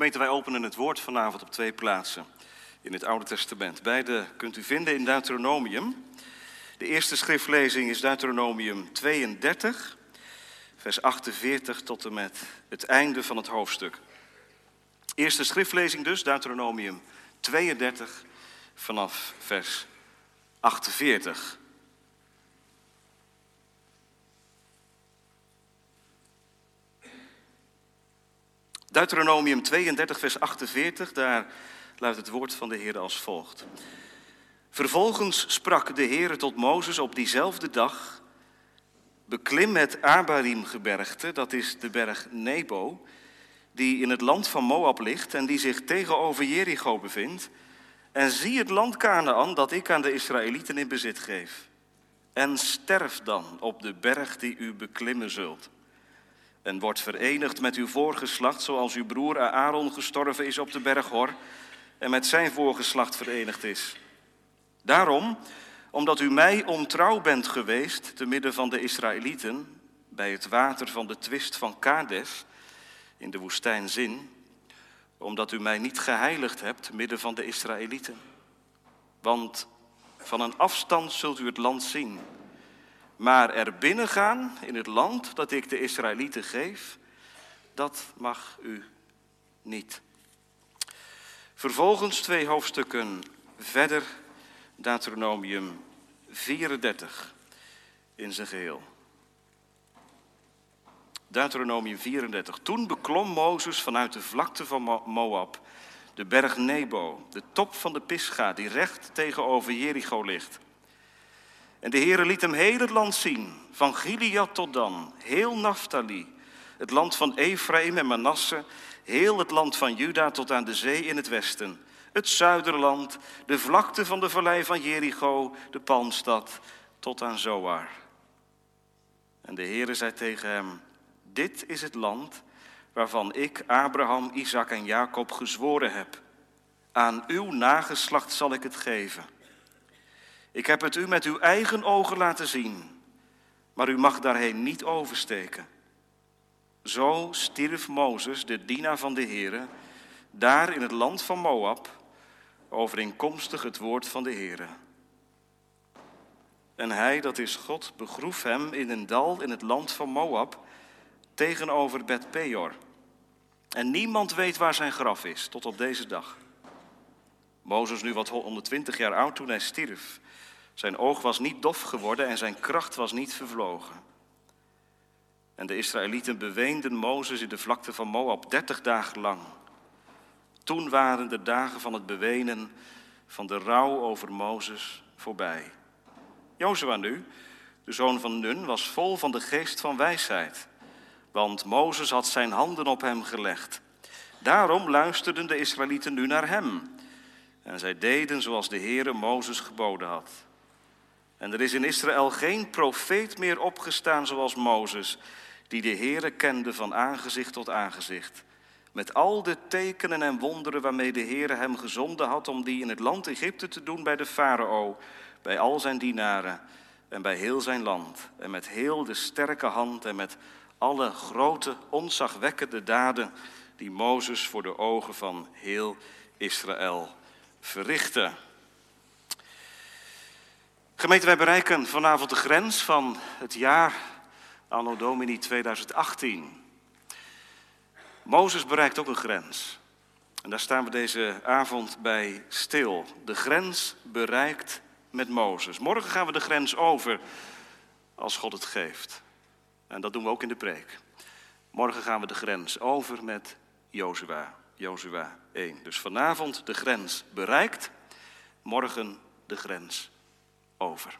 Gemeente, wij openen het woord vanavond op twee plaatsen in het Oude Testament. Beide kunt u vinden in Deuteronomium. De eerste schriftlezing is Deuteronomium 32, vers 48 tot en met het einde van het hoofdstuk. Eerste schriftlezing dus, Deuteronomium 32, vanaf vers 48. Deuteronomium 32, vers 48, daar luidt het woord van de Heer als volgt. Vervolgens sprak de Heer tot Mozes op diezelfde dag, beklim het Abarim-gebergte, dat is de berg Nebo, die in het land van Moab ligt en die zich tegenover Jericho bevindt, en zie het land Canaan dat ik aan de Israëlieten in bezit geef. En sterf dan op de berg die u beklimmen zult en wordt verenigd met uw voorgeslacht, zoals uw broer Aaron gestorven is op de berg Hor en met zijn voorgeslacht verenigd is. Daarom, omdat u mij ontrouw bent geweest te midden van de Israëlieten, bij het water van de twist van Kades, in de woestijn Zin, omdat u mij niet geheiligd hebt midden van de Israëlieten. Want van een afstand zult u het land zien maar er binnengaan in het land dat ik de Israëlieten geef, dat mag u niet. Vervolgens twee hoofdstukken verder, Deuteronomium 34 in zijn geheel. Deuteronomium 34. Toen beklom Mozes vanuit de vlakte van Moab de berg Nebo, de top van de Pisga, die recht tegenover Jericho ligt. En de Heere liet hem heel het land zien, van Gilead tot Dan, heel Naphtali, het land van Ephraim en Manasse, heel het land van Juda tot aan de zee in het westen, het zuiderland, de vlakte van de vallei van Jericho, de palmstad, tot aan Zoar. En de Heere zei tegen hem, dit is het land waarvan ik Abraham, Isaac en Jacob gezworen heb. Aan uw nageslacht zal ik het geven. Ik heb het u met uw eigen ogen laten zien, maar u mag daarheen niet oversteken. Zo stierf Mozes, de dienaar van de Heere, daar in het land van Moab, overeenkomstig het woord van de Heere. En hij, dat is God, begroef hem in een dal in het land van Moab, tegenover Bet Peor. En niemand weet waar zijn graf is, tot op deze dag. Mozes nu wat 120 jaar oud toen hij stierf. Zijn oog was niet dof geworden en zijn kracht was niet vervlogen. En de Israëlieten beweenden Mozes in de vlakte van Moab dertig dagen lang. Toen waren de dagen van het bewenen, van de rouw over Mozes voorbij. Jozua nu, de zoon van Nun, was vol van de geest van wijsheid, want Mozes had zijn handen op hem gelegd. Daarom luisterden de Israëlieten nu naar hem. En zij deden zoals de Heere Mozes geboden had. En er is in Israël geen profeet meer opgestaan zoals Mozes, die de Heere kende van aangezicht tot aangezicht. Met al de tekenen en wonderen waarmee de Heere hem gezonden had om die in het land Egypte te doen bij de farao, bij al zijn dienaren en bij heel zijn land. En met heel de sterke hand en met alle grote, onzagwekkende daden die Mozes voor de ogen van heel Israël verrichtte. Gemeente, wij bereiken vanavond de grens van het jaar Anno Domini 2018. Mozes bereikt ook een grens. En daar staan we deze avond bij stil. De grens bereikt met Mozes. Morgen gaan we de grens over als God het geeft. En dat doen we ook in de preek. Morgen gaan we de grens over met Jozua. Jozua 1. Dus vanavond de grens bereikt. Morgen de grens over.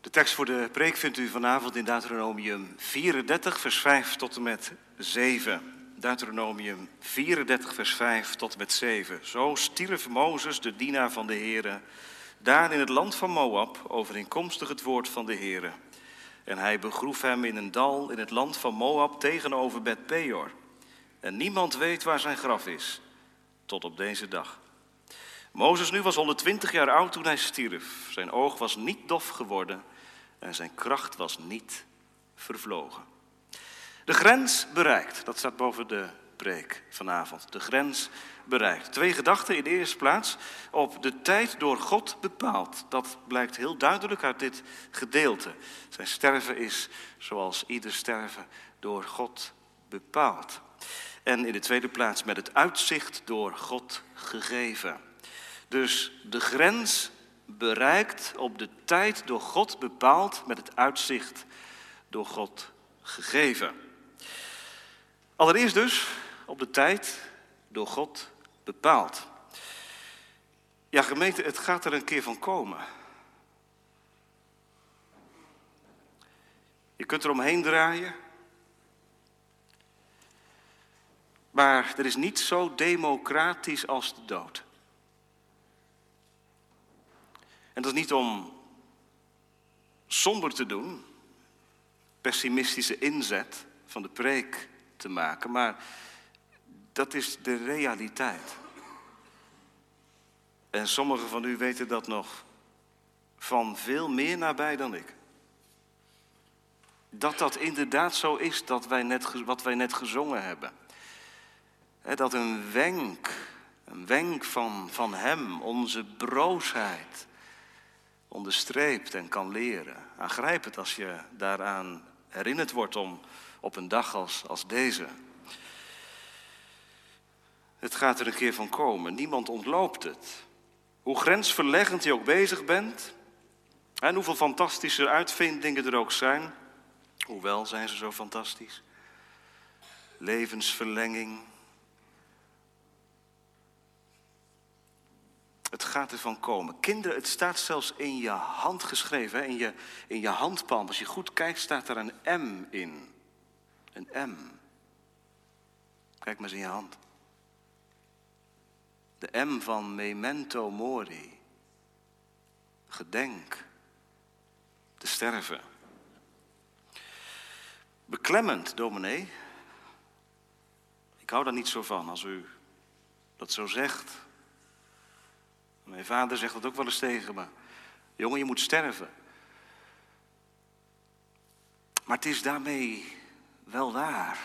De tekst voor de preek vindt u vanavond in Deuteronomium 34, vers 5 tot en met 7. Deuteronomium 34, vers 5 tot en met 7. Zo stierf Mozes, de dienaar van de Heere, daar in het land van Moab, overeenkomstig het woord van de Heere. En hij begroef hem in een dal in het land van Moab tegenover Bet Peor. En niemand weet waar zijn graf is, tot op deze dag. Mozes nu was 120 jaar oud toen hij stierf. Zijn oog was niet dof geworden en zijn kracht was niet vervlogen. De grens bereikt, dat staat boven de preek vanavond. De grens bereikt. Twee gedachten in de eerste plaats. Op de tijd door God bepaald. Dat blijkt heel duidelijk uit dit gedeelte. Zijn sterven is, zoals ieder sterven, door God bepaald. En in de tweede plaats met het uitzicht door God gegeven. Dus de grens bereikt op de tijd door God bepaald met het uitzicht door God gegeven. Allereerst dus op de tijd door God bepaald. Ja, gemeente, het gaat er een keer van komen. Je kunt er omheen draaien. Maar er is niet zo democratisch als de dood. En dat is niet om somber te doen, pessimistische inzet van de preek te maken, maar dat is de realiteit. En sommigen van u weten dat nog van veel meer nabij dan ik. Dat dat inderdaad zo is, dat wij net, wat wij net gezongen hebben. dat een wenk, een wenk van, van Hem, onze broosheid, onderstreept en kan leren. Aangrijp het als je daaraan herinnerd wordt om op een dag als, als deze. Het gaat er een keer van komen. Niemand ontloopt het. Hoe grensverleggend je ook bezig bent. En hoeveel fantastische uitvindingen er ook zijn. Hoewel zijn ze zo fantastisch. Levensverlenging, Het gaat ervan komen. Kinderen, het staat zelfs in je hand geschreven, in je, in je handpalm. Als je goed kijkt, staat er een M in. Een M. Kijk maar eens in je hand. De M van memento mori. Gedenk te sterven. Beklemmend, dominee. Ik hou daar niet zo van als u dat zo zegt. Mijn vader zegt dat ook wel eens tegen me. Jongen, je moet sterven. Maar het is daarmee wel waar.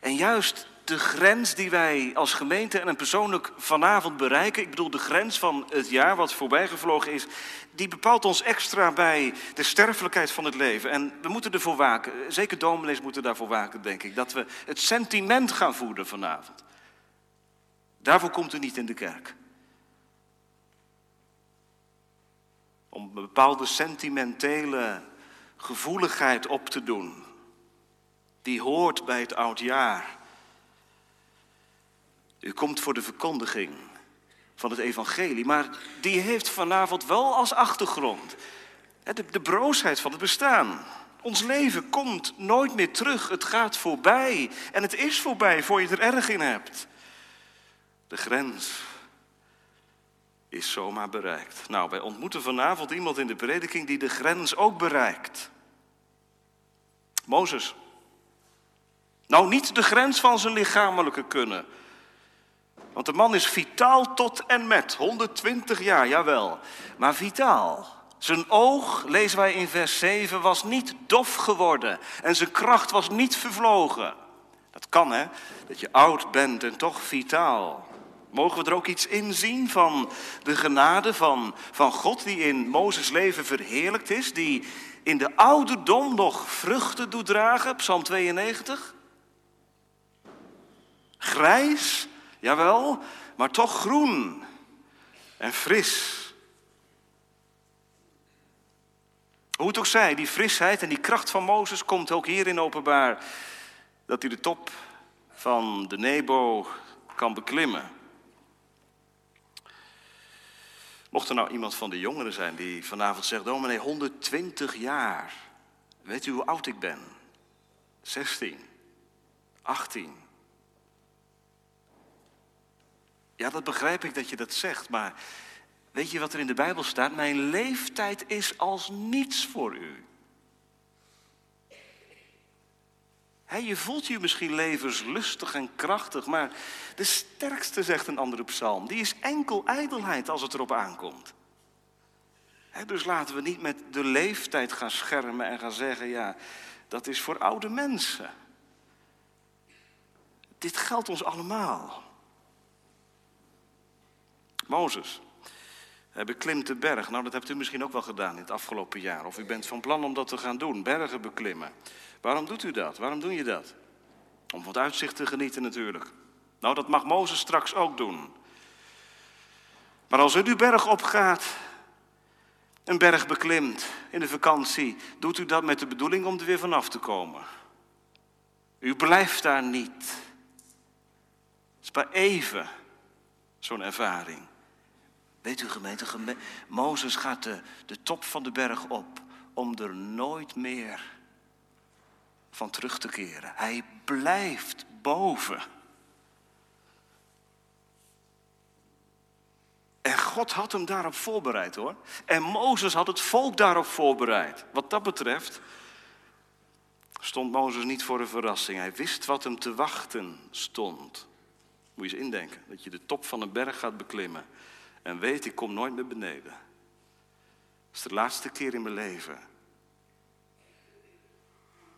En juist de grens die wij als gemeente en persoonlijk vanavond bereiken, ik bedoel de grens van het jaar wat voorbijgevlogen is, die bepaalt ons extra bij de sterfelijkheid van het leven. En we moeten ervoor waken, zeker dominees moeten daarvoor waken, denk ik, dat we het sentiment gaan voeden vanavond. Daarvoor komt u niet in de kerk. Om een bepaalde sentimentele gevoeligheid op te doen. Die hoort bij het oudjaar. U komt voor de verkondiging van het evangelie, maar die heeft vanavond wel als achtergrond de, de broosheid van het bestaan. Ons leven komt nooit meer terug. Het gaat voorbij. En het is voorbij voor je er erg in hebt. De grens is zomaar bereikt. Nou, wij ontmoeten vanavond iemand in de prediking die de grens ook bereikt. Mozes. Nou, niet de grens van zijn lichamelijke kunnen. Want de man is vitaal tot en met, 120 jaar, jawel. Maar vitaal. Zijn oog, lezen wij in vers 7, was niet dof geworden. En zijn kracht was niet vervlogen. Dat kan, hè? Dat je oud bent en toch vitaal. Mogen we er ook iets in zien van de genade van, van God die in Mozes leven verheerlijkt is, die in de ouderdom nog vruchten doet dragen, Psalm 92? Grijs, jawel, maar toch groen en fris. Hoe het ook zij, die frisheid en die kracht van Mozes komt ook hierin openbaar dat hij de top van de Nebo kan beklimmen. Mocht er nou iemand van de jongeren zijn die vanavond zegt, dominee, 120 jaar. Weet u hoe oud ik ben? 16, 18. Ja, dat begrijp ik dat je dat zegt, maar weet je wat er in de Bijbel staat? Mijn leeftijd is als niets voor u. je voelt je misschien levenslustig en krachtig, maar de sterkste, zegt een andere psalm, die is enkel ijdelheid als het erop aankomt. dus laten we niet met de leeftijd gaan schermen en gaan zeggen, ja, dat is voor oude mensen. dit geldt ons allemaal. Mozes, hij beklimt de berg. Nou, dat hebt u misschien ook wel gedaan in het afgelopen jaar. Of u bent van plan om dat te gaan doen, bergen beklimmen. Waarom doet u dat? Waarom doe je dat? Om het uitzicht te genieten natuurlijk. Nou, dat mag Mozes straks ook doen. Maar als u die berg opgaat, een berg beklimt in de vakantie, doet u dat met de bedoeling om er weer vanaf te komen. U blijft daar niet. Het is maar even zo'n ervaring. Weet u gemeente, Mozes gaat de, de top van de berg op om er nooit meer van terug te keren. Hij blijft boven. En God had hem daarop voorbereid hoor. En Mozes had het volk daarop voorbereid. Wat dat betreft stond Mozes niet voor een verrassing. Hij wist wat hem te wachten stond. Moet je eens indenken, dat je de top van een berg gaat beklimmen en weet, ik kom nooit meer beneden. Het is de laatste keer in mijn leven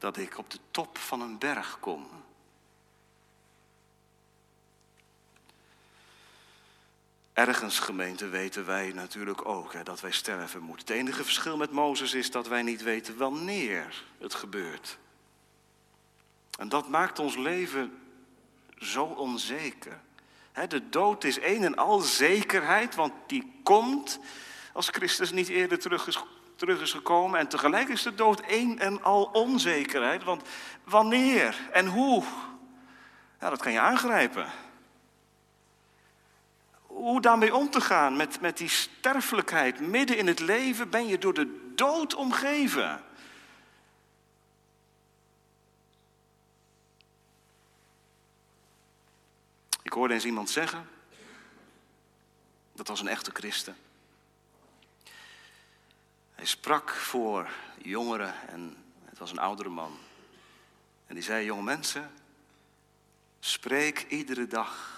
dat ik op de top van een berg kom. Ergens, gemeente, weten wij natuurlijk ook hè, dat wij sterven moeten. Het enige verschil met Mozes is dat wij niet weten wanneer het gebeurt. En dat maakt ons leven zo onzeker. De dood is een en al zekerheid, want die komt als Christus niet eerder terug is, terug is gekomen. En tegelijk is de dood een en al onzekerheid, want wanneer en hoe, ja, dat kan je aangrijpen. Hoe daarmee om te gaan met, met die sterfelijkheid. Midden in het leven ben je door de dood omgeven. Ik hoorde eens iemand zeggen, dat was een echte christen. Hij sprak voor jongeren en het was een oudere man. En die zei, jonge mensen, spreek iedere dag,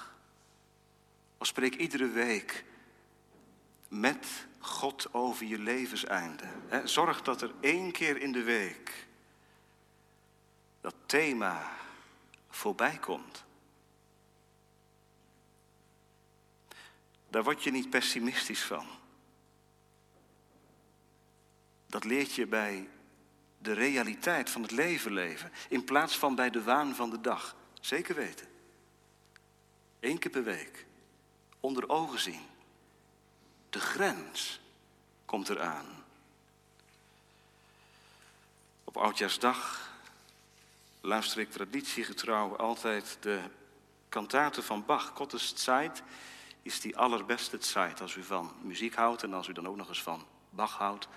of spreek iedere week met God over je levenseinde. Zorg dat er één keer in de week dat thema voorbij komt. Daar word je niet pessimistisch van. Dat leert je bij de realiteit van het leven leven, in plaats van bij de waan van de dag. Zeker weten. Eén keer per week. Onder ogen zien. De grens komt eraan. Op Oudjaarsdag luister ik traditiegetrouw altijd de kantaten van Bach, Gottes Zeit is die allerbeste tijd als u van muziek houdt en als u dan ook nog eens van Bach houdt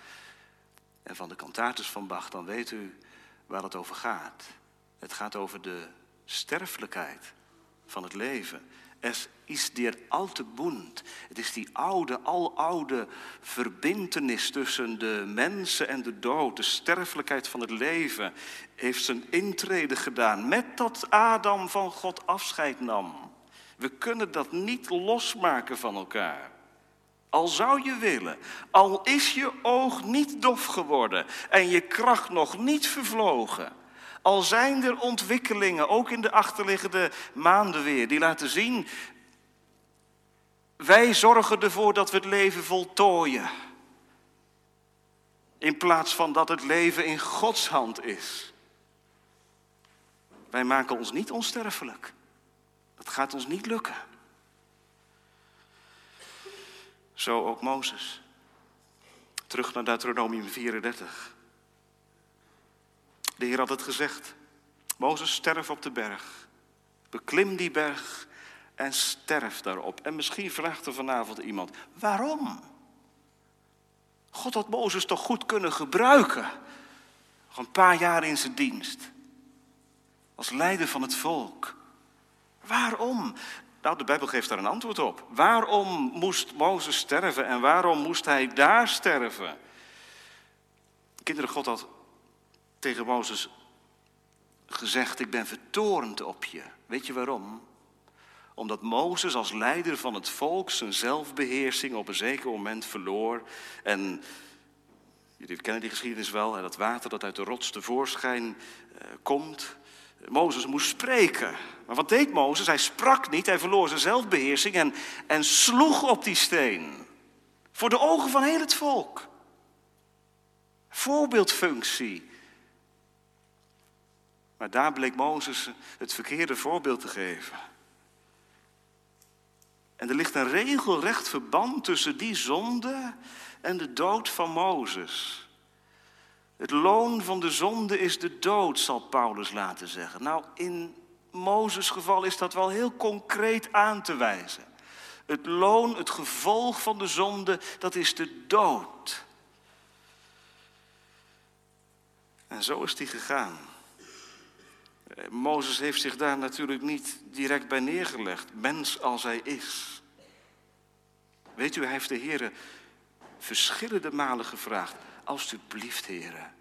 en van de kantates van Bach, dan weet u waar het over gaat. Het gaat over de sterfelijkheid van het leven. Es is der alte Bund. Het is die oude, aloude verbintenis tussen de mensen en de dood. De sterfelijkheid van het leven heeft zijn intrede gedaan met dat Adam van God afscheid nam. We kunnen dat niet losmaken van elkaar. Al zou je willen, al is je oog niet dof geworden en je kracht nog niet vervlogen. Al zijn er ontwikkelingen, ook in de achterliggende maanden weer, die laten zien, wij zorgen ervoor dat we het leven voltooien. In plaats van dat het leven in Gods hand is. Wij maken ons niet onsterfelijk. Dat gaat ons niet lukken. Zo ook Mozes. Terug naar Deuteronomium 34. De Heer had het gezegd. Mozes, sterf op de berg. Beklim die berg en sterf daarop. En misschien vraagt er vanavond iemand, waarom? God had Mozes toch goed kunnen gebruiken. Nog een paar jaar in zijn dienst. Als leider van het volk. Waarom? Nou, de Bijbel geeft daar een antwoord op. Waarom moest Mozes sterven en waarom moest hij daar sterven? Kinderen, God had tegen Mozes gezegd: Ik ben vertorend op je. Weet je waarom? Omdat Mozes als leider van het volk zijn zelfbeheersing op een zeker moment verloor. En jullie kennen die geschiedenis wel, dat water dat uit de rots tevoorschijn eh, komt Mozes moest spreken. Maar wat deed Mozes? Hij sprak niet, hij verloor zijn zelfbeheersing en, en sloeg op die steen. Voor de ogen van heel het volk. Voorbeeldfunctie. Maar daar bleek Mozes het verkeerde voorbeeld te geven. En er ligt een regelrecht verband tussen die zonde en de dood van Mozes. Het loon van de zonde is de dood, zal Paulus laten zeggen. Nou, in Mozes geval is dat wel heel concreet aan te wijzen. Het loon, het gevolg van de zonde, dat is de dood. En zo is die gegaan. Eh, Mozes heeft zich daar natuurlijk niet direct bij neergelegd, mens als hij is. Weet u, hij heeft de Heer verschillende malen gevraagd, alstublieft Heer,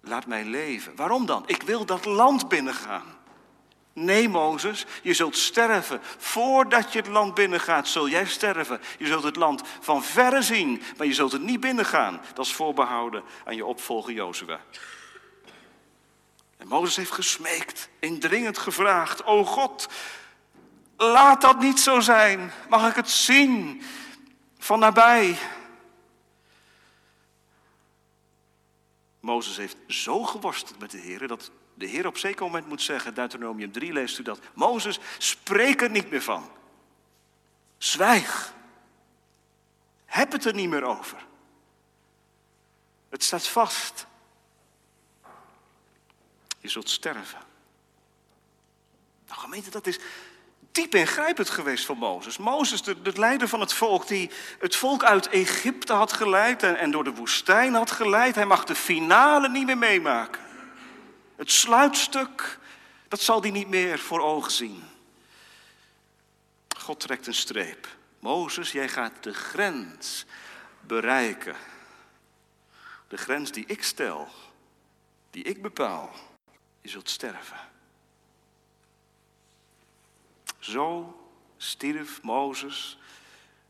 laat mij leven. Waarom dan? Ik wil dat land binnengaan. Nee, Mozes, je zult sterven. Voordat je het land binnengaat, zul jij sterven. Je zult het land van verre zien, maar je zult het niet binnengaan. Dat is voorbehouden aan je opvolger Jozua. En Mozes heeft gesmeekt, indringend gevraagd: O God, laat dat niet zo zijn. Mag ik het zien van nabij? Mozes heeft zo geworsteld met de Heer dat de Heer op zeker moment moet zeggen, Deuteronomium 3 leest u dat, Mozes, spreek er niet meer van. Zwijg. Heb het er niet meer over. Het staat vast. Je zult sterven. Nou, gemeente, dat is diep ingrijpend geweest voor Mozes. Mozes, de, de, leider van het volk, die het volk uit Egypte had geleid en, en door de woestijn had geleid. Hij mag de finale niet meer meemaken. Het sluitstuk, dat zal hij niet meer voor ogen zien. God trekt een streep. Mozes, jij gaat de grens bereiken. De grens die ik stel, die ik bepaal. Je zult sterven. Zo stierf Mozes,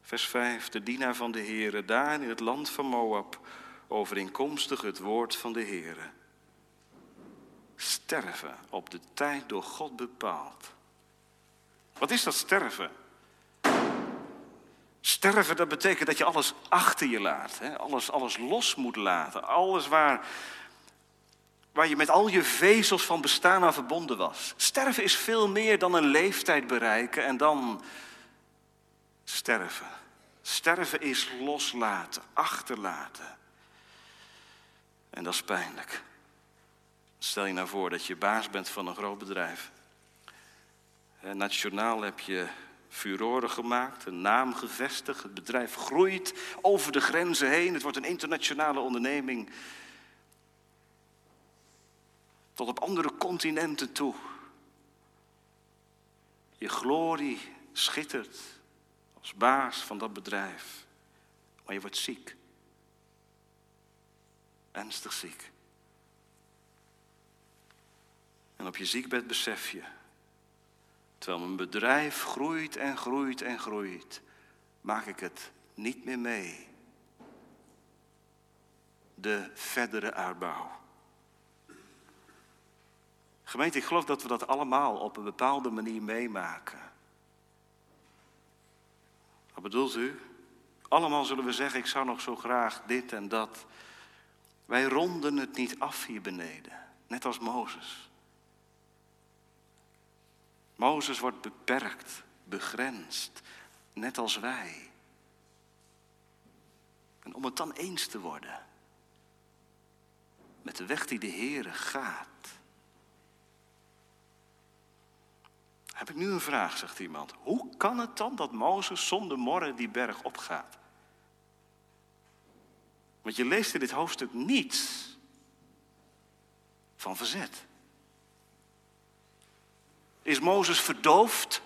vers 5, de dienaar van de Heere, daar in het land van Moab, overeenkomstig het woord van de Heere. Sterven op de tijd door God bepaald. Wat is dat sterven? Sterven, dat betekent dat je alles achter je laat. Hè? Alles, alles los moet laten. Alles waar, waar je met al je vezels van bestaan aan verbonden was. Sterven is veel meer dan een leeftijd bereiken en dan sterven. Sterven is loslaten, achterlaten. En dat is pijnlijk. Stel je nou voor dat je baas bent van een groot bedrijf. Nationaal heb je furoren gemaakt, een naam gevestigd. Het bedrijf groeit over de grenzen heen. Het wordt een internationale onderneming. Tot op andere continenten toe. Je glorie schittert als baas van dat bedrijf. Maar je wordt ziek. Ernstig ziek. En op je ziekbed besef je, terwijl mijn bedrijf groeit en groeit en groeit, maak ik het niet meer mee. De verdere uitbouw. Gemeente, ik geloof dat we dat allemaal op een bepaalde manier meemaken. Wat bedoelt u? Allemaal zullen we zeggen, ik zou nog zo graag dit en dat. Wij ronden het niet af hier beneden, net als Mozes. Mozes wordt beperkt, begrensd, net als wij. En om het dan eens te worden met de weg die de Heere gaat. Heb ik nu een vraag, zegt iemand. Hoe kan het dan dat Mozes zonder morren die berg opgaat? Want je leest in dit hoofdstuk niets van verzet. Is Mozes verdoofd?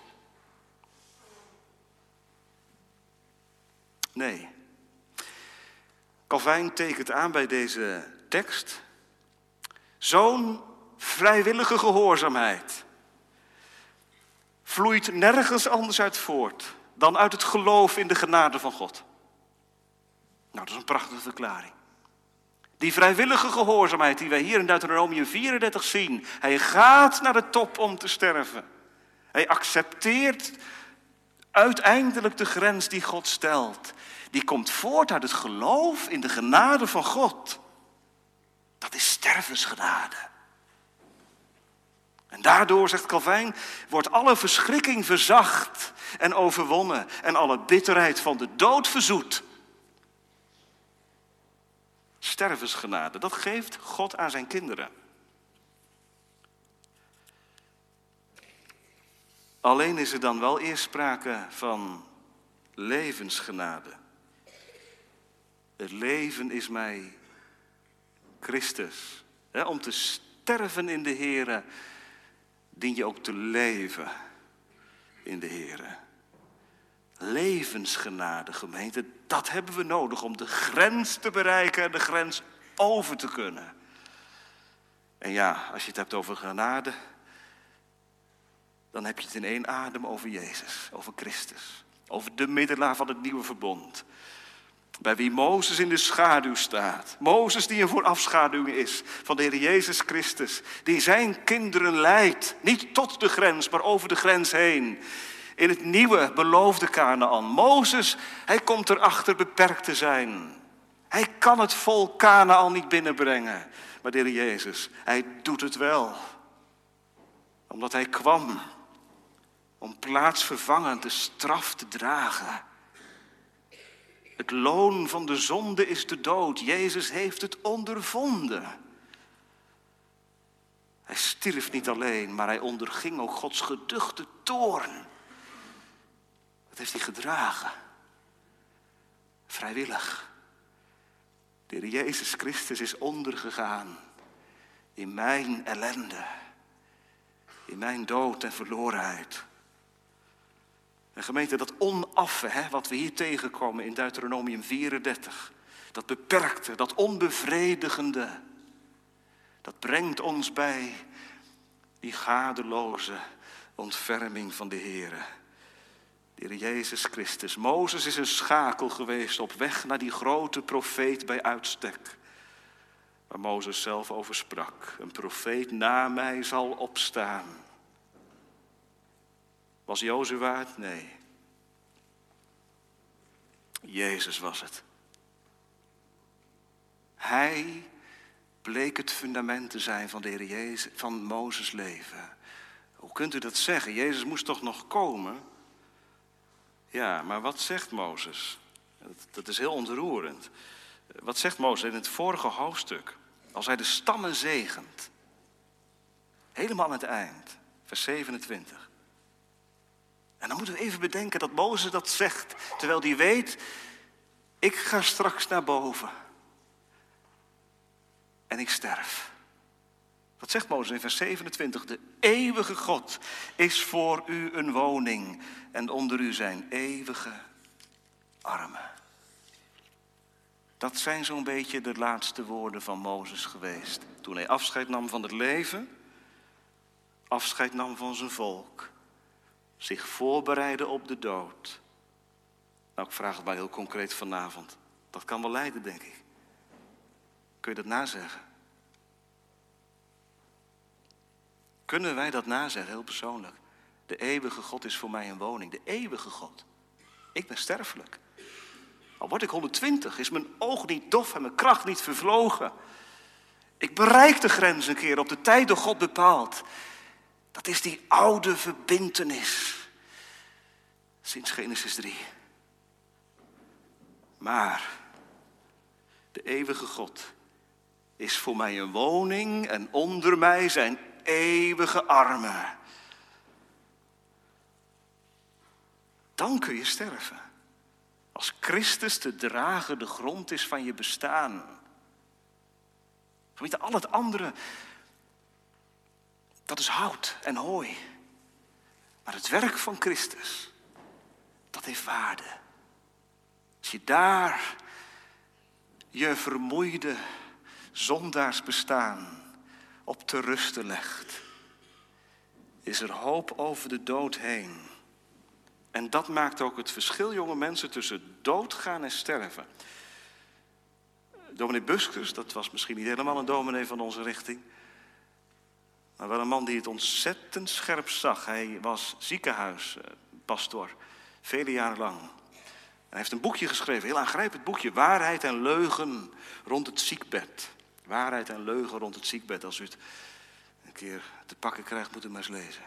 Nee. Calvijn tekent aan bij deze tekst. Zo'n vrijwillige gehoorzaamheid vloeit nergens anders uit voort dan uit het geloof in de genade van God. Nou, dat is een prachtige verklaring. Die vrijwillige gehoorzaamheid die wij hier in Deuteronomium 34 zien. Hij gaat naar de top om te sterven. Hij accepteert uiteindelijk de grens die God stelt. Die komt voort uit het geloof in de genade van God. Dat is stervensgenade. En daardoor, zegt Calvijn, wordt alle verschrikking verzacht en overwonnen en alle bitterheid van de dood verzoet. Stervensgenade, dat geeft God aan zijn kinderen. Alleen is er dan wel eerst sprake van levensgenade. Het leven is mij Christus. om te sterven in de Here dien je ook te leven in de Here. Levensgenade, gemeente, dat hebben we nodig om de grens te bereiken en de grens over te kunnen. En ja, als je het hebt over genade, dan heb je het in één adem over Jezus, over Christus, over de middelaar van het nieuwe verbond. Bij wie Mozes in de schaduw staat. Mozes die een voorafschaduwing is van de Heer Jezus Christus. Die zijn kinderen leidt. Niet tot de grens, maar over de grens heen. In het nieuwe beloofde Canaan. Mozes, hij komt erachter beperkt te zijn. Hij kan het vol Canaan niet binnenbrengen. Maar de Heer Jezus, hij doet het wel. Omdat hij kwam om plaatsvervangend de straf te dragen. Het loon van de zonde is de dood. Jezus heeft het ondervonden. Hij stierf niet alleen, maar hij onderging ook Gods geduchte toorn. Dat heeft hij gedragen. Vrijwillig. De Heer Jezus Christus is ondergegaan in mijn ellende, in mijn dood en verlorenheid. En gemeente, dat onaffe, hè, wat we hier tegenkomen in Deuteronomium 34, dat beperkte, dat onbevredigende, dat brengt ons bij die gadeloze ontferming van de Heer. De Heer Jezus Christus. Mozes is een schakel geweest op weg naar die grote profeet bij uitstek. Waar Mozes zelf over sprak. Een profeet na mij zal opstaan was Jozua het? Nee. Jezus was het. Hij bleek het fundament te zijn van, de Heer Jezus, van Mozes leven. Hoe kunt u dat zeggen? Jezus moest toch nog komen? Ja, maar wat zegt Mozes? Dat, dat is heel ontroerend. Wat zegt Mozes in het vorige hoofdstuk? Als hij de stammen zegent. Helemaal aan het eind, vers 27. En dan moeten we even bedenken dat Mozes dat zegt, terwijl hij weet, ik ga straks naar boven. En ik sterf. Wat zegt Mozes in vers 27? De eeuwige God is voor u een woning en onder u zijn eeuwige armen. Dat zijn zo'n beetje de laatste woorden van Mozes geweest. Toen hij afscheid nam van het leven, afscheid nam van zijn volk zich voorbereiden op de dood. Nou, ik vraag het maar heel concreet vanavond. Dat kan wel leiden, denk ik. Kun je dat nazeggen? Kunnen wij dat nazeggen, heel persoonlijk? De eeuwige God is voor mij een woning. De eeuwige God. Ik ben sterfelijk. Al word ik 120, is mijn oog niet dof en mijn kracht niet vervlogen. Ik bereik de grens een keer op de tijd door God bepaald. Is die oude verbintenis. Sinds Genesis 3. Maar de eeuwige God is voor mij een woning en onder mij zijn eeuwige armen. Dan kun je sterven. Als Christus te dragen de grond is van je bestaan. Weet al het andere, dat is hout en hooi. Maar het werk van Christus, dat heeft waarde. Als je daar je vermoeide zondaarsbestaan op te rusten legt, is er hoop over de dood heen. En dat maakt ook het verschil, jonge mensen, tussen doodgaan en sterven. Dominee Buskers, dat was misschien niet helemaal een dominee van onze richting. Maar wel een man die het ontzettend scherp zag. Hij was ziekenhuispastor, vele jaren lang. Hij heeft een boekje geschreven, een heel aangrijpend boekje. Waarheid en leugen rond het ziekbed. Waarheid en leugen rond het ziekbed. Als u het een keer te pakken krijgt, moet u maar eens lezen.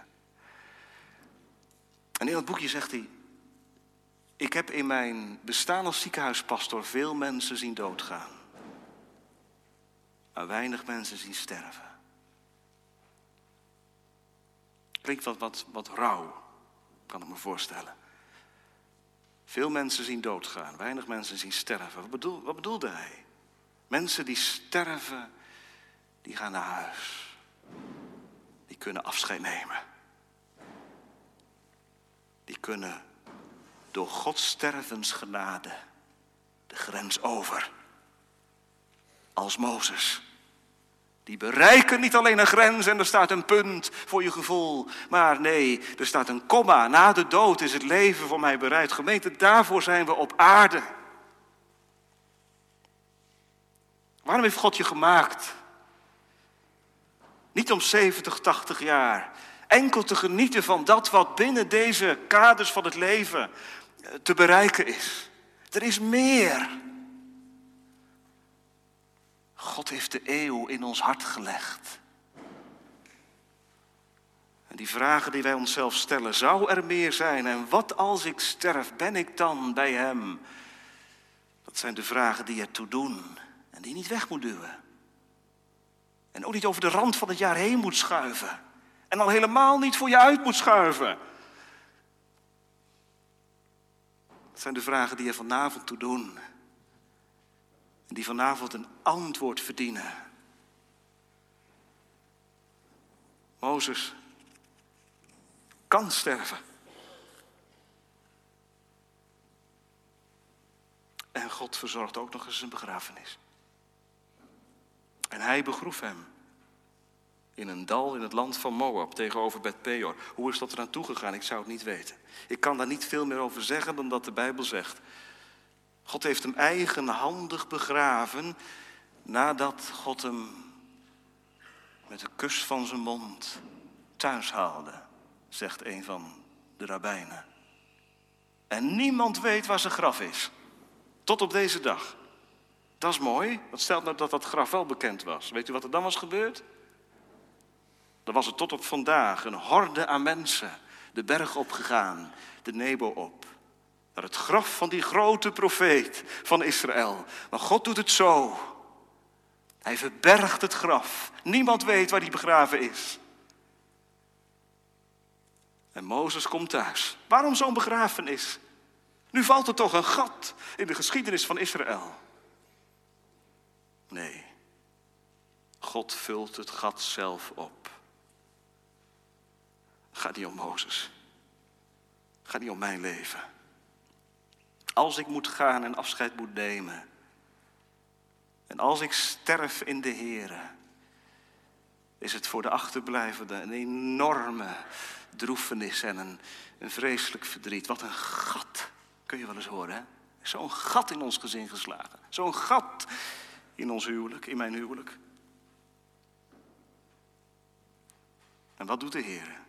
En in dat boekje zegt hij... Ik heb in mijn bestaan als ziekenhuispastor veel mensen zien doodgaan. Maar weinig mensen zien sterven. Klinkt wat, wat, wat rauw, kan ik me voorstellen. Veel mensen zien doodgaan, weinig mensen zien sterven. Wat, bedoel, wat bedoelde hij? Mensen die sterven, die gaan naar huis. Die kunnen afscheid nemen. Die kunnen door Gods stervensgenade de grens over. Als Mozes. Die bereiken niet alleen een grens en er staat een punt voor je gevoel. Maar nee, er staat een komma. Na de dood is het leven voor mij bereid. Gemeente, daarvoor zijn we op aarde. Waarom heeft God je gemaakt? Niet om 70, 80 jaar. Enkel te genieten van dat wat binnen deze kaders van het leven eh, te bereiken is. Er is meer. God heeft de eeuw in ons hart gelegd. En die vragen die wij onszelf stellen, zou er meer zijn? En wat als ik sterf, ben ik dan bij Hem? Dat zijn de vragen die ertoe doen en die niet weg moet duwen. En ook niet over de rand van het jaar heen moet schuiven. En al helemaal niet voor je uit moet schuiven. Dat zijn de vragen die je vanavond toe doen die vanavond een antwoord verdienen. Mozes kan sterven. En God verzorgt ook nog eens een begrafenis. En hij begroef hem in een dal in het land van Moab tegenover Bet Peor. Hoe is dat eraan toegegaan? Ik zou het niet weten. Ik kan daar niet veel meer over zeggen dan dat de Bijbel zegt. God heeft hem eigenhandig begraven nadat God hem met een kus van zijn mond thuis haalde, zegt een van de rabbijnen. En niemand weet waar zijn graf is, tot op deze dag. Dat is mooi, dat stelt nou dat dat graf wel bekend was. Weet u wat er dan was gebeurd? Dan was het tot op vandaag een horde aan mensen de berg opgegaan, de Nebo op. Het graf van die grote profeet van Israël. Maar God doet het zo. Hij verbergt het graf. Niemand weet waar hij begraven is. En Mozes komt thuis. Waarom zo'n begrafenis? Nu valt er toch een gat in de geschiedenis van Israël. Nee, God vult het gat zelf op. Gaat niet om Mozes. Gaat niet om mijn leven. Als ik moet gaan en afscheid moet nemen. En als ik sterf in de Here, is het voor de achterblijvenden een enorme droefenis en een, een vreselijk verdriet. Wat een gat, kun je wel eens horen, hè? Zo'n gat in ons gezin geslagen. Zo'n gat in ons huwelijk, in mijn huwelijk. En wat doet de Heer?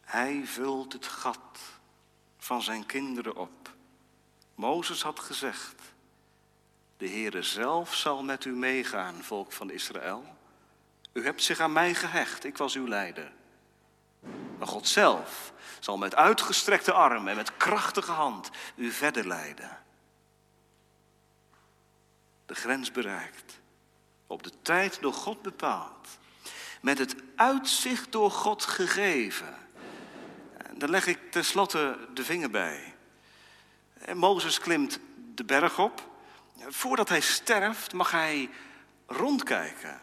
Hij vult het gat van zijn kinderen op. Mozes had gezegd, de Heere zelf zal met u meegaan, volk van Israël. U hebt zich aan mij gehecht, ik was uw leider. Maar God zelf zal met uitgestrekte arm en met krachtige hand u verder leiden. De grens bereikt, op de tijd door God bepaald, met het uitzicht door God gegeven daar leg ik tenslotte de vinger bij. Mozes klimt de berg op. Voordat hij sterft mag hij rondkijken.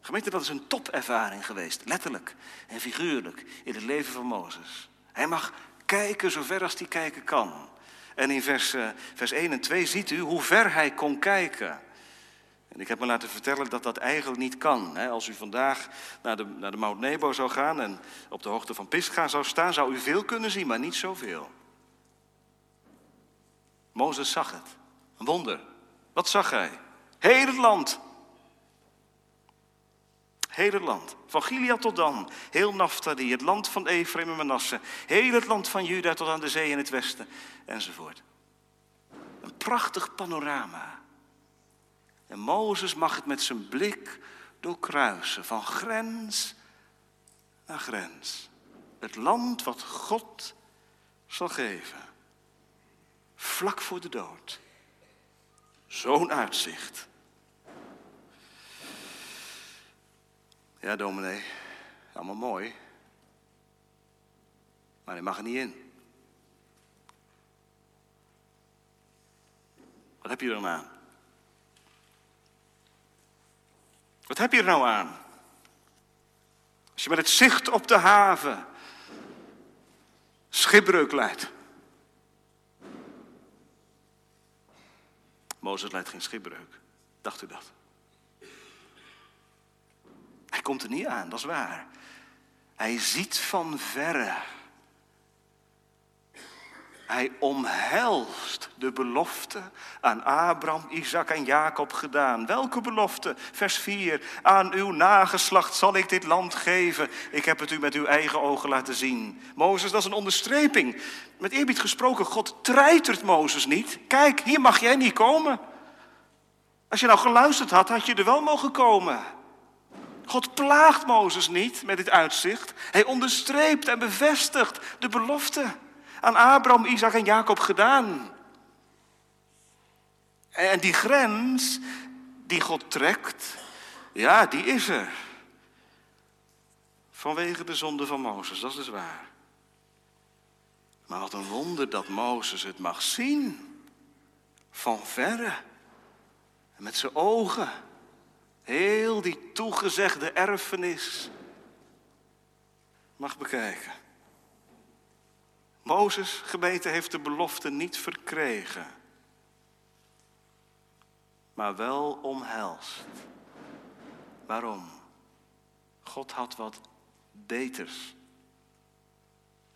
Gemeente, dat is een topervaring geweest, letterlijk en figuurlijk, in het leven van Mozes. Hij mag kijken zover als hij kijken kan. En in vers, eh, vers 1 en 2 ziet u hoe ver hij kon kijken. Ik heb me laten vertellen dat dat eigenlijk niet kan. Als u vandaag naar de, naar de Mount Nebo zou gaan en op de hoogte van Pisgah zou staan, zou u veel kunnen zien, maar niet zoveel. Mozes zag het. Een wonder. Wat zag hij? Heel het land. Heel het land. Van Gilead tot Dan. Heel Naphtali. Het land van Ephraim en Manasse. Heel het land van Juda tot aan de zee in het westen. Enzovoort. Een prachtig panorama. En Mozes mag het met zijn blik doorkruisen. Van grens naar grens. Het land wat God zal geven. Vlak voor de dood. Zo'n uitzicht. Ja, dominee, allemaal mooi. Maar hij mag er niet in. Wat heb je er nou aan? Wat heb je er nou aan? Als je met het zicht op de haven schipbreuk leidt. Mozes leidt geen schipbreuk. Dacht u dat? Hij komt er niet aan, dat is waar. Hij ziet van verre. Hij omhelst de belofte aan Abraham, Isaac en Jacob gedaan. Welke belofte? Vers 4. Aan uw nageslacht zal ik dit land geven. Ik heb het u met uw eigen ogen laten zien. Mozes, dat is een onderstreping. Met eerbied gesproken, God treitert Mozes niet. Kijk, hier mag jij niet komen. Als je nou geluisterd had, had je er wel mogen komen. God plaagt Mozes niet met dit uitzicht. Hij onderstreept en bevestigt de belofte aan Abraham, Isaac en Jacob gedaan. En die grens die God trekt, ja, die is er. Vanwege de zonde van Mozes, dat is waar. Maar wat een wonder dat Mozes het mag zien. Van verre. En met zijn ogen. Heel die toegezegde erfenis mag bekijken. Mozes, gemeente, heeft de belofte niet verkregen, maar wel omhelst. Waarom? God had wat beters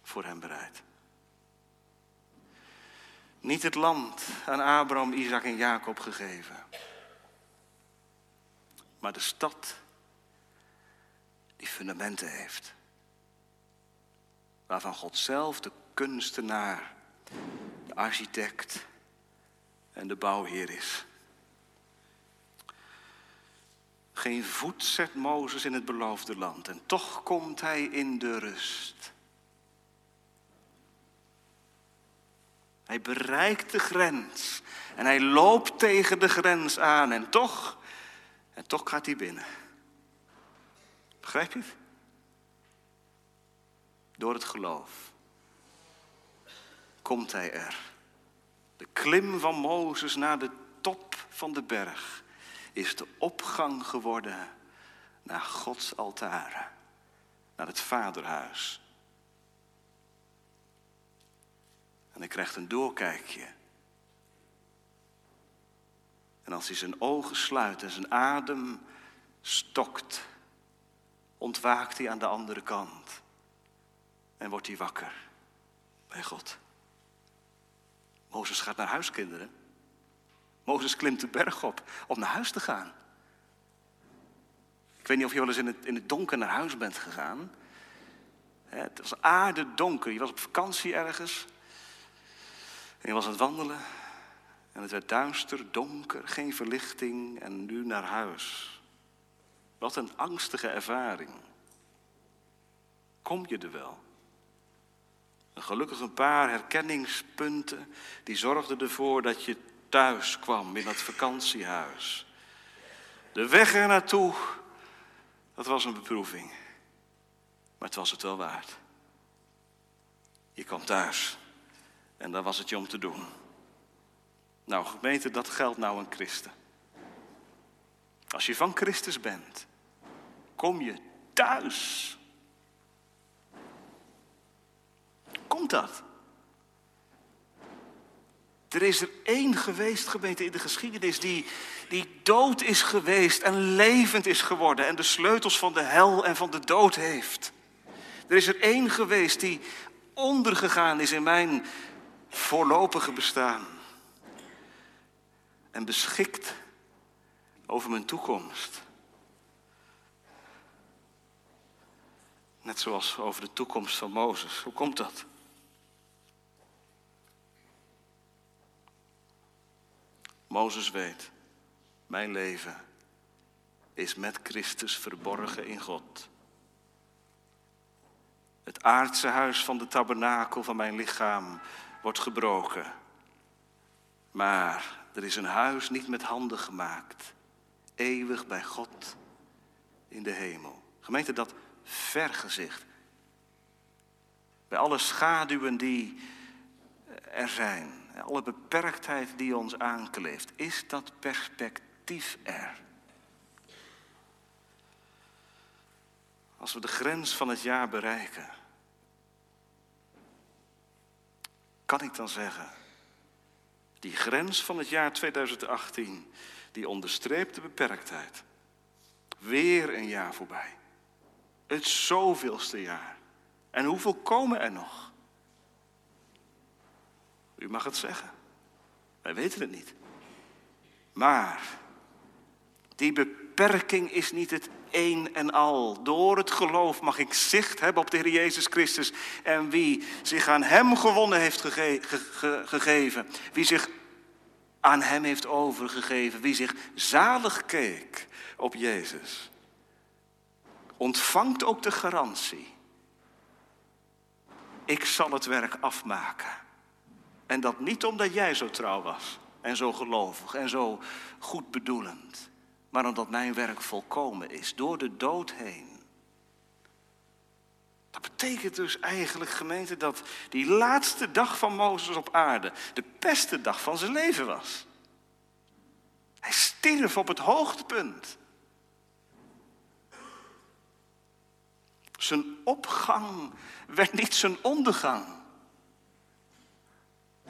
voor hem bereid. Niet het land aan Abraham, Isaac en Jacob gegeven, maar de stad die fundamenten heeft. Waarvan God zelf de kunstenaar, de architect en de bouwheer is. Geen voet zet Mozes in het beloofde land en toch komt hij in de rust. Hij bereikt de grens en hij loopt tegen de grens aan en toch, en toch gaat hij binnen. Begrijp je? Door het geloof komt hij er. De klim van Mozes naar de top van de berg is de opgang geworden naar Gods altaren, naar het vaderhuis. En hij krijgt een doorkijkje. En als hij zijn ogen sluit en zijn adem stokt, ontwaakt hij aan de andere kant en wordt hij wakker bij God. Mozes gaat naar huis, kinderen. Mozes klimt de berg op om naar huis te gaan. Ik weet niet of je wel eens in het, in het donker naar huis bent gegaan. Het was aardedonker. Je was op vakantie ergens. En je was aan het wandelen. En het werd duister, donker, geen verlichting. En nu naar huis. Wat een angstige ervaring. Kom je er wel? Gelukkig een paar herkenningspunten die zorgden ervoor dat je thuis kwam in dat vakantiehuis. De weg er naartoe, dat was een beproeving. Maar het was het wel waard. Je kwam thuis en daar was het je om te doen. Nou, gemeente, dat geldt nou een christen. Als je van Christus bent, kom je thuis. Komt dat? Er is er één geweest, gemeente, in de geschiedenis die, die dood is geweest en levend is geworden en de sleutels van de hel en van de dood heeft. Er is er één geweest die ondergegaan is in mijn voorlopige bestaan. en beschikt over mijn toekomst. Net zoals over de toekomst van Mozes. Hoe komt dat? Mozes weet, mijn leven is met Christus verborgen in God. Het aardse huis van de tabernakel van mijn lichaam wordt gebroken. Maar er is een huis niet met handen gemaakt, eeuwig bij God in de hemel. Gemeente, dat vergezicht. Bij alle schaduwen die er zijn, alle beperktheid die ons aankleeft, is dat perspectief er. Als we de grens van het jaar bereiken, kan ik dan zeggen, die grens van het jaar 2018, die onderstreept de beperktheid. Weer een jaar voorbij. Het zoveelste jaar. En hoeveel komen er nog? U mag het zeggen. Wij weten het niet. Maar die beperking is niet het een en al. Door het geloof mag ik zicht hebben op de Heer Jezus Christus. En wie zich aan Hem gewonnen heeft gegeven, wie zich aan Hem heeft overgegeven, wie zich zalig keek op Jezus, ontvangt ook de garantie. Ik zal het werk afmaken. En dat niet omdat jij zo trouw was en zo gelovig en zo goed bedoelend, maar omdat mijn werk volkomen is door de dood heen. Dat betekent dus eigenlijk, gemeente, dat die laatste dag van Mozes op aarde de beste dag van zijn leven was. Hij stierf op het hoogtepunt. Zijn opgang werd niet zijn ondergang,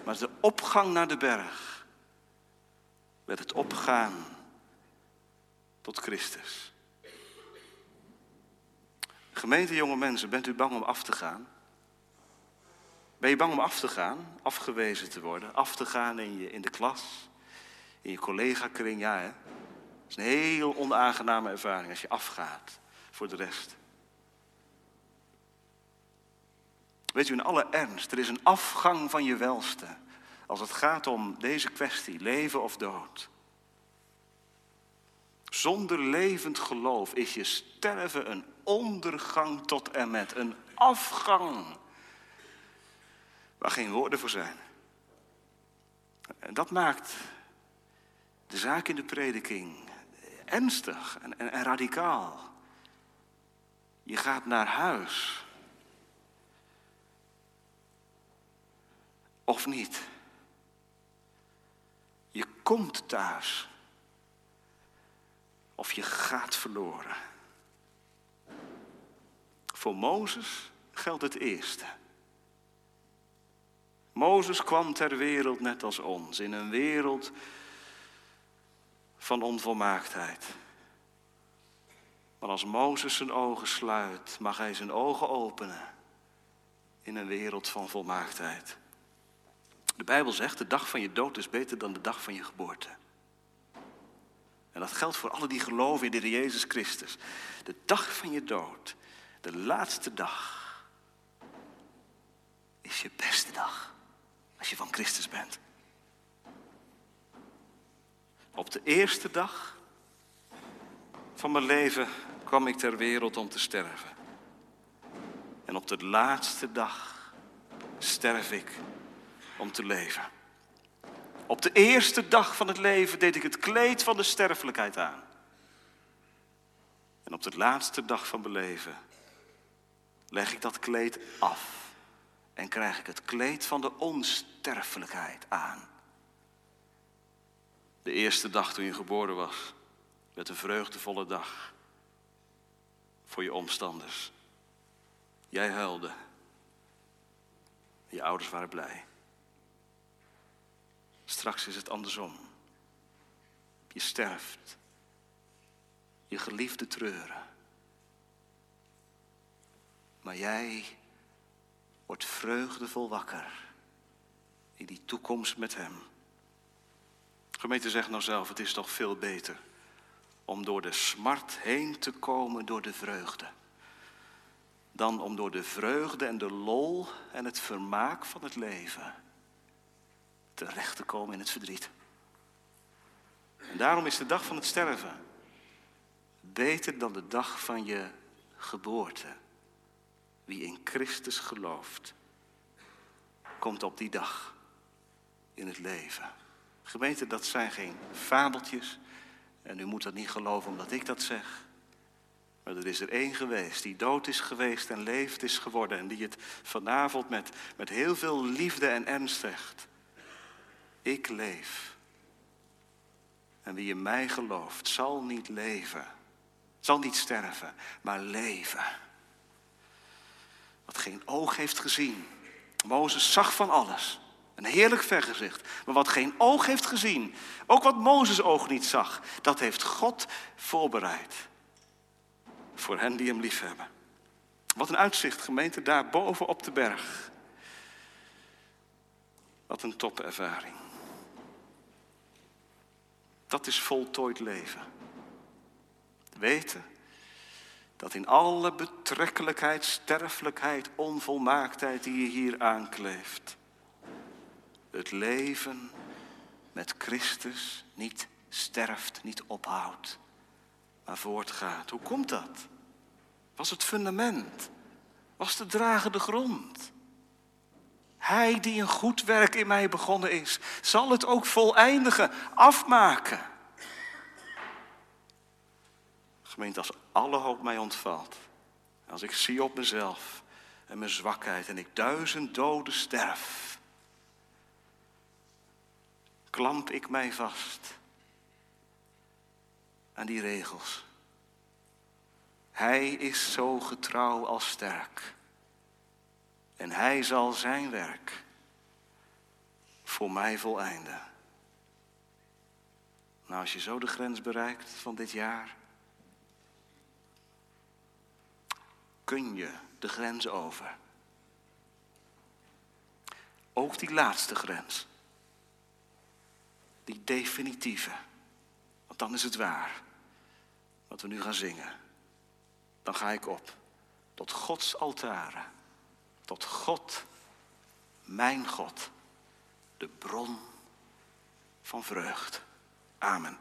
maar de opgang naar de berg werd het opgaan tot Christus. Gemeente jonge mensen, bent u bang om af te gaan? Ben je bang om af te gaan, afgewezen te worden, af te gaan in, je, in de klas, in je collega-kring? Ja, hè? Het is een heel onaangename ervaring als je afgaat voor de rest. Weet u, in alle ernst, er is een afgang van je welste als het gaat om deze kwestie, leven of dood. Zonder levend geloof is je sterven een ondergang tot en met, een afgang waar geen woorden voor zijn. En dat maakt de zaak in de prediking ernstig en, en, en radicaal. Je gaat naar huis. Of niet. Je komt thuis. Of je gaat verloren. Voor Mozes geldt het eerste. Mozes kwam ter wereld net als ons, in een wereld van onvolmaaktheid. Maar als Mozes zijn ogen sluit, mag hij zijn ogen openen in een wereld van volmaaktheid. De Bijbel zegt, de dag van je dood is beter dan de dag van je geboorte. En dat geldt voor alle die geloven in de Jezus Christus. De dag van je dood, de laatste dag, is je beste dag. Als je van Christus bent. Op de eerste dag van mijn leven kwam ik ter wereld om te sterven. En op de laatste dag sterf ik om te leven. Op de eerste dag van het leven deed ik het kleed van de sterfelijkheid aan. En op de laatste dag van mijn leven leg ik dat kleed af en krijg ik het kleed van de onsterfelijkheid aan. De eerste dag toen je geboren was, werd een vreugdevolle dag voor je omstanders. Jij huilde. Je ouders waren blij. Straks is het andersom. Je sterft. Je geliefde treuren. Maar jij wordt vreugdevol wakker in die toekomst met Hem. Gemeente zegt nou zelf, het is toch veel beter om door de smart heen te komen door de vreugde. Dan om door de vreugde en de lol en het vermaak van het leven terecht te komen in het verdriet. En daarom is de dag van het sterven beter dan de dag van je geboorte. Wie in Christus gelooft, komt op die dag in het leven. Gemeente, dat zijn geen fabeltjes. En u moet dat niet geloven omdat ik dat zeg. Maar er is er één geweest die dood is geweest en leeft is geworden. En die het vanavond met, met heel veel liefde en ernst zegt. Ik leef. En wie in mij gelooft, zal niet leven. Zal niet sterven, maar leven. Wat geen oog heeft gezien. Mozes zag van alles. Een heerlijk vergezicht. Maar wat geen oog heeft gezien, ook wat Mozes oog niet zag, dat heeft God voorbereid. Voor hen die hem liefhebben. Wat een uitzicht, gemeente, daar boven op de berg. Wat een topervaring. Dat is voltooid leven. Weten dat in alle betrekkelijkheid, sterfelijkheid, onvolmaaktheid die je hier aankleeft, het leven met Christus niet sterft, niet ophoudt, maar voortgaat. Hoe komt dat? Was het fundament? Was de dragende grond? Hij die een goed werk in mij begonnen is, zal het ook voleindigen, afmaken. Gemeente, als alle hoop mij ontvalt, als ik zie op mezelf en mijn zwakheid en ik duizend doden sterf, klamp ik mij vast aan die regels. Hij is zo getrouw als sterk. En hij zal zijn werk voor mij voleinden. Nou, als je zo de grens bereikt van dit jaar, kun je de grens over. Ook die laatste grens. Die definitieve. Want dan is het waar. Wat we nu gaan zingen. Dan ga ik op. Tot Gods altaren. Tot God, mijn God. De bron van vreugd. Amen.